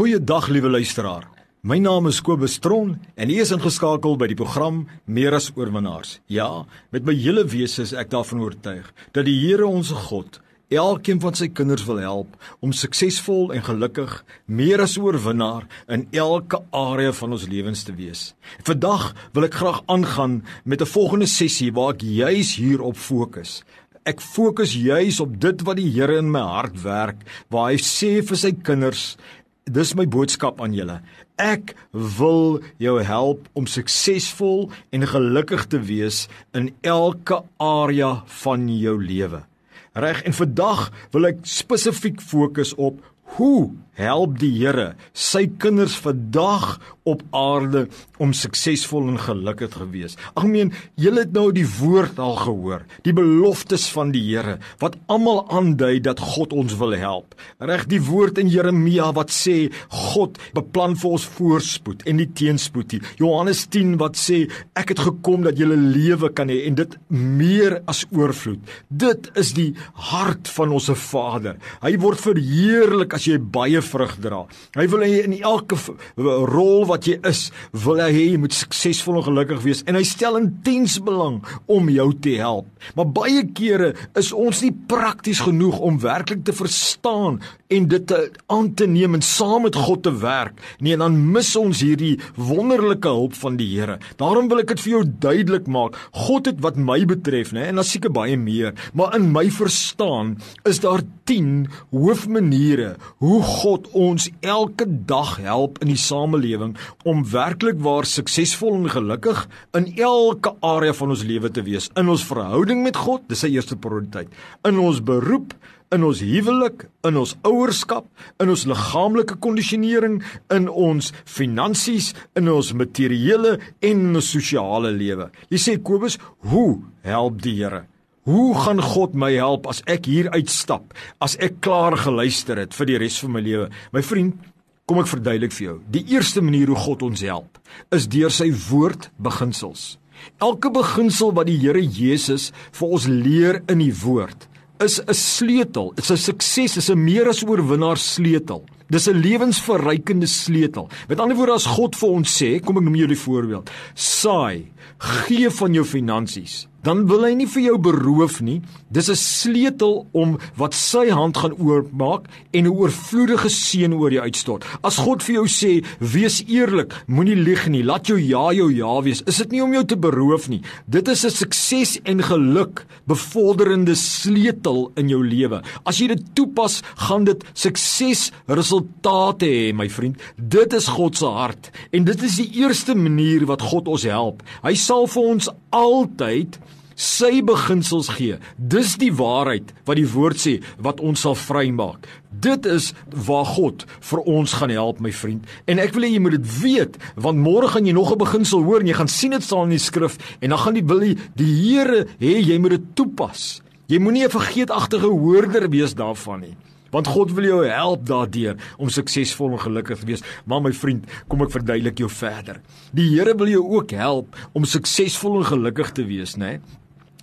Goeiedag liewe luisteraar. My naam is Kobus Tron en ek is ingeskakel by die program Meer as oorwinnaars. Ja, met my hele wese is ek daarvan oortuig dat die Here ons God elkeen van sy kinders wil help om suksesvol en gelukkig meer as oorwinnaar in elke area van ons lewens te wees. Vandag wil ek graag aangaan met 'n volgende sessie waar ek juis hierop fokus. Ek fokus juis op dit wat die Here in my hart werk, waar hy sê vir sy kinders dis my boodskap aan julle. Ek wil jou help om suksesvol en gelukkig te wees in elke area van jou lewe. Reg en vandag wil ek spesifiek fokus op hoe help die Here sy kinders vandag op aarde om suksesvol en gelukkig te wees. Ag meen, julle het nou die woord al gehoor, die beloftes van die Here wat almal aandui dat God ons wil help. Reg die woord in Jeremia wat sê God beplan vir ons voorspoed en nie teenspoed nie. Johannes 10 wat sê ek het gekom dat julle lewe kan hê en dit meer as oorvloed. Dit is die hart van ons Vader. Hy word verheerlik as jy baie vrug dra. Hy wil hê in elke rol wat jy is, wil hy hê jy moet suksesvol en gelukkig wees en hy stel intens belang om jou te help. Maar baie kere is ons nie prakties genoeg om werklik te verstaan en dit te aan te neem en saam met God te werk. Nee, dan mis ons hierdie wonderlike hulp van die Here. Daarom wil ek dit vir jou duidelik maak. God het wat my betref, nê, en daar seker baie meer, maar in my verstaan is daar 10 hoofmaniere hoe God ons elke dag help in die samelewing om werklik waar suksesvol en gelukkig in elke area van ons lewe te wees. In ons verhouding met God, dis sy eerste prioriteit. In ons beroep, in ons huwelik, in ons ouerskap, in ons liggaamlike kondisionering, in ons finansies, in ons materiële en in ons sosiale lewe. Jy sê Kobus, hoe help die Here? Hoe gaan God my help as ek hier uitstap? As ek klaar geluister het vir die res van my lewe? My vriend, kom ek verduidelik vir jou. Die eerste manier hoe God ons help, is deur sy woord beginsels. Elke beginsel wat die Here Jesus vir ons leer in die woord, is 'n sleutel. Dit's 'n sukses, is 'n meer as oorwinnaar sleutel. Dis 'n lewensverrykende sleutel. Met ander woorde as God vir ons sê, kom ek noem julle voorbeeld. Saai, gee van jou finansies dan wil hy nie vir jou beroof nie. Dis 'n sleutel om wat sy hand gaan oopmaak en 'n oorvloedige seën oor jou uitstort. As God vir jou sê, wees eerlik, moenie lieg nie, laat jou ja jou ja wees. Is dit nie om jou te beroof nie. Dit is 'n sukses en geluk bevorderende sleutel in jou lewe. As jy dit toepas, gaan dit sukses resultate hê, my vriend. Dit is God se hart en dit is die eerste manier wat God ons help. Hy sal vir ons altyd sy beginsels gee. Dis die waarheid wat die woord sê wat ons sal vrymaak. Dit is waar God vir ons gaan help my vriend. En ek wil hê jy moet dit weet want môre gaan jy nog 'n beginsel hoor en jy gaan sien dit staan in die skrif en dan gaan die wil die, die Here hê jy moet dit toepas. Jy moenie 'n vergeetagtige hoorder wees daarvan nie. Want God wil jou help daardeur om suksesvol en gelukkig te wees. Maar my vriend, kom ek verduidelik jou verder. Die Here wil jou ook help om suksesvol en gelukkig te wees, né?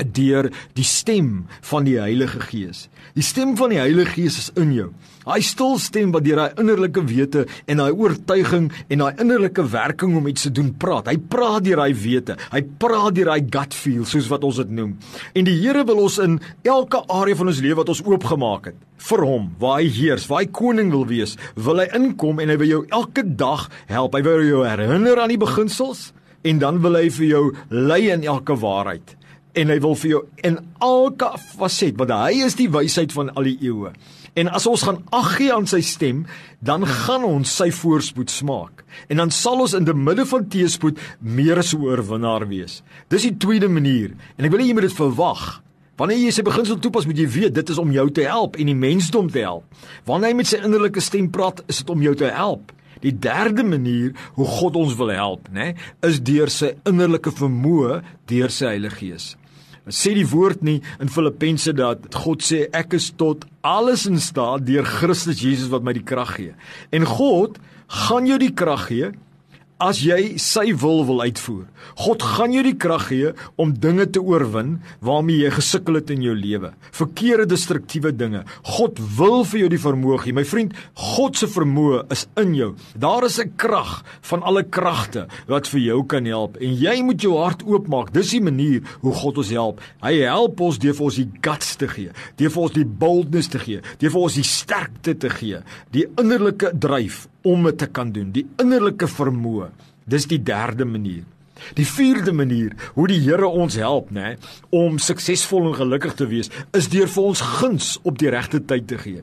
Deur die stem van die Heilige Gees. Die stem van die Heilige Gees is in jou. Hy stil stem wat deur daai innerlike wete en daai oortuiging en daai innerlike werking om iets te doen praat. Hy praat deur daai wete. Hy praat deur daai gut feel soos wat ons dit noem. En die Here wil ons in elke area van ons lewe wat ons oopgemaak het vir hom, waar hy heers, waar hy koning wil wees, wil hy inkom en hy wil jou elke dag help. Hy wil jou herinner aan die beginsels en dan wil hy vir jou lei in elke waarheid en hy wil vir jou in elke faset want hy is die wysheid van al die eeue. En as ons gaan ag gee aan sy stem, dan gaan ons sy voorspoed smaak. En dan sal ons in die midde van teëspoed meer as 'n oorwinnaar wees. Dis die tweede manier. En ek wil hê jy moet dit verwag. Wanneer jy sy beginsel toepas, moet jy weet dit is om jou te help en die mensdom te help. Wanneer hy met sy innerlike stem praat, is dit om jou te help. Die derde manier hoe God ons wil help, nê, is deur sy innerlike vermoë, deur sy Heilige Gees sê die woord nie in Filippense dat God sê ek is tot alles in staat deur Christus Jesus wat my die krag gee. En God gaan jou die krag gee as jy sy wil wil uitvoer. God gaan jou die krag gee om dinge te oorwin waarmee jy gesukkel het in jou lewe. Verkeerde destruktiewe dinge. God wil vir jou die vermoë gee. My vriend, God se vermoë is in jou. Daar is 'n krag van alle kragte wat vir jou kan help en jy moet jou hart oopmaak. Dis die manier hoe God ons help. Hy help ons deur vir ons die guts te gee, deur vir ons die boldness te gee, deur vir ons die sterkte te gee, die innerlike dryf om dit te kan doen, die innerlike vermoë. Dis die derde manier. Die vierde manier hoe die Here ons help, nê, om suksesvol en gelukkig te wees, is deur vir ons guns op die regte tyd te gee.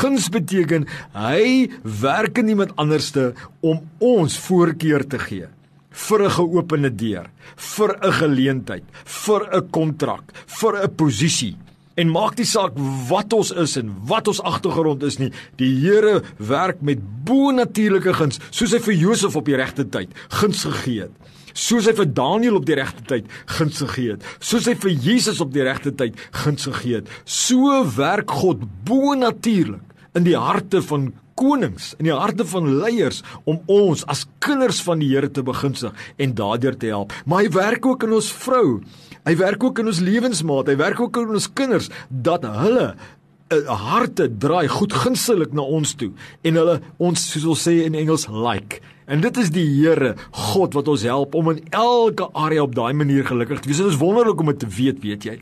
Guns beteken hy werk in iemand anderste om ons voorkeur te gee vir 'n geopende deur, vir 'n geleentheid, vir 'n kontrak, vir 'n posisie. En maak nie saak wat ons is en wat ons agtergrond is nie, die Here werk met bo-natuurlike guns, soos hy vir Josef op die regte tyd guns gegee het. Soos hy vir Daniël op die regte tyd guns gegee het, soos hy vir Jesus op die regte tyd guns gegee het. So werk God bo-natuurlik in die harte van konings in die harte van leiers om ons as kinders van die Here te begunstig en daardeur te help. Maar hy werk ook in ons vrou. Hy werk ook in ons lewensmaat. Hy werk ook in ons kinders dat hulle eh, harte draai goed gunstelik na ons toe en hulle ons soos ons sê in Engels like. En dit is die Here God wat ons help om in elke area op daai manier gelukkig te wees. Dit is wonderlik om dit te weet, weet jy.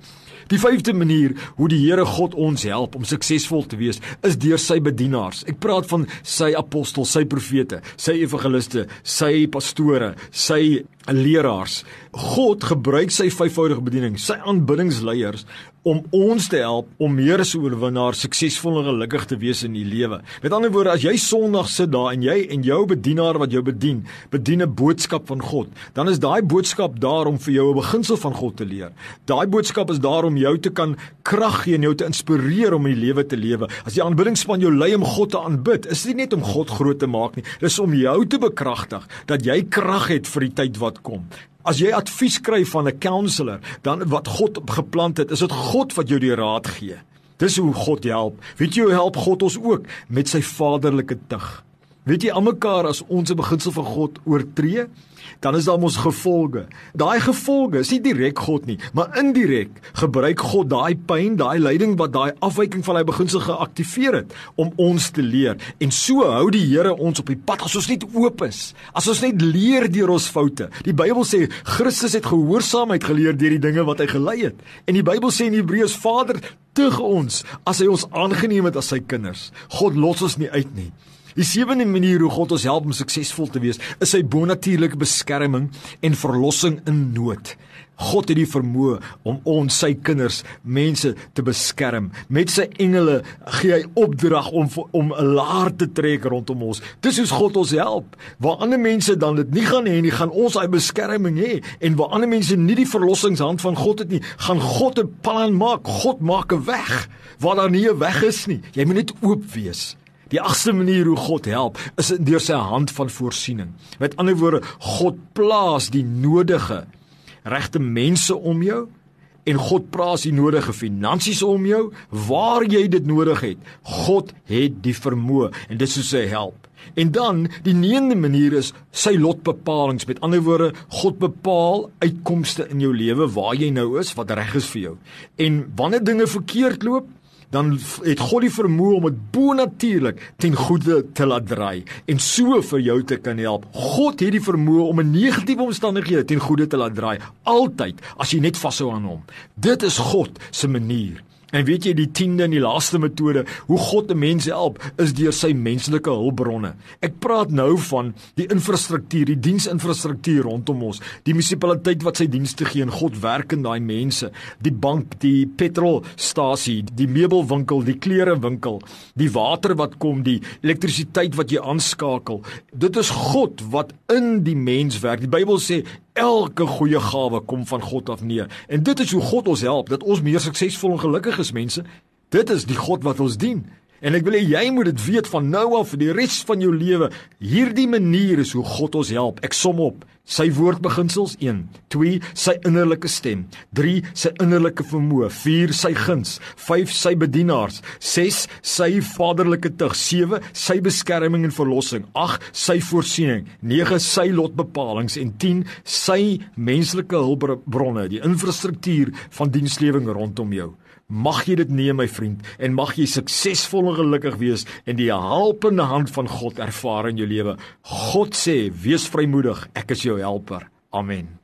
Die vyfde manier hoe die Here God ons help om suksesvol te wees, is deur sy bedienaars. Ek praat van sy apostels, sy profete, sy evangeliste, sy pastore, sy leraars. God gebruik sy vyfvoudige bediening, sy aanbiddingsleiers om ons te help om meer as 'n oorwinnaar suksesvol en gelukkig te wees in die lewe. Met ander woorde, as jy Sondag sit daar en jy en jou bedienaar wat jou bedien, bedien 'n boodskap van God, dan is daai boodskap daar om vir jou 'n beginsel van God te leer. Daai boodskap is daar om jou te kan krag gee en jou te inspireer om in die lewe te lewe. As die aanbiddingsspan jou lei om God te aanbid, is dit nie net om God groot te maak nie, dis om jou te bekragtig dat jy krag het vir die tyd wat kom. As jy advies kry van 'n counselor, dan wat God geplant het, is dit God wat jou die raad gee. Dis hoe God help. Weet jy help God ons ook met sy vaderlike tug? Weet jy almekaar as ons 'n beginsel van God oortree, dan is daar mos gevolge. Daai gevolge is nie direk God nie, maar indirek gebruik God daai pyn, daai lyding wat daai afwyking van hy beginsel geaktiveer het om ons te leer. En so hou die Here ons op die pad as ons net oop is. As ons net leer deur ons foute. Die Bybel sê Christus het gehoorsaamheid geleer deur die dinge wat hy gelei het. En die Bybel sê in Hebreërs Vader tug ons as hy ons aangeneem het as sy kinders. God los ons nie uit nie. Die sewende manier hoe God ons help om suksesvol te wees, is sy bonatuurlike beskerming en verlossing in nood. God het die vermoë om ons sy kinders, mense te beskerm. Met sy engele gee hy opdrag om om 'n laar te trek rondom ons. Dis hoe God ons help. Waar ander mense dan dit nie gaan hê nie, gaan ons daai beskerming hê en waar ander mense nie die verlossingshand van God het nie, gaan God 'n plan maak. God maak 'n weg waar daar nie 'n weg is nie. Jy moet net oop wees. Die agste manier hoe God help is deur sy hand van voorsiening. Met ander woorde, God plaas die nodige regte mense om jou en God plaas die nodige finansies om jou waar jy dit nodig het. God het die vermoë en dit is sy help. En dan die neende manier is sy lotbepalings. Met ander woorde, God bepaal uitkomste in jou lewe waar jy nou is, wat reg is vir jou. En wanneer dinge verkeerd loop, dan het God die vermoë om dit bonatuurlik ten goeie te laat draai en so vir jou te kan help. God het die vermoë om 'n negatiewe omstandighede ten goeie te laat draai altyd as jy net vashou aan hom. Dit is God se manier. En weet jy die 10de en die laaste metode hoe God 'n mens help is deur sy menslike hulpbronne. Ek praat nou van die infrastruktuur, die diensinfrastruktuur rondom ons, die munisipaliteit wat sy dienste gee en God werk in daai mense, die bank, die petrolstasie, die meubelwinkel, die klerewinkel, die water wat kom, die elektrisiteit wat jy aanskakel. Dit is God wat in die mens werk. Die Bybel sê Elke goeie gawe kom van God af neer. En dit is hoe God ons help dat ons meer suksesvol en gelukkig is, mense. Dit is die God wat ons dien. En ek wil hê jy moet dit weet van nou af vir die res van jou lewe. Hierdie manier is hoe God ons help. Ek som op. Sy woordbeginsels 1, 2 sy innerlike stem, 3 sy innerlike vermoë, 4 sy guns, 5 sy bedienaars, 6 sy vaderlike tug, 7 sy beskerming en verlossing, 8 sy voorsiening, 9 sy lotbepalings. En 10 sy menslike hulpbronne, die infrastruktuur van dienslewing rondom jou. Mag jy dit neem my vriend en mag jy suksesvol en gelukkig wees en die helpende hand van God ervaar in jou lewe. God sê: "Wees vrymoedig, ek is jou helper." Amen.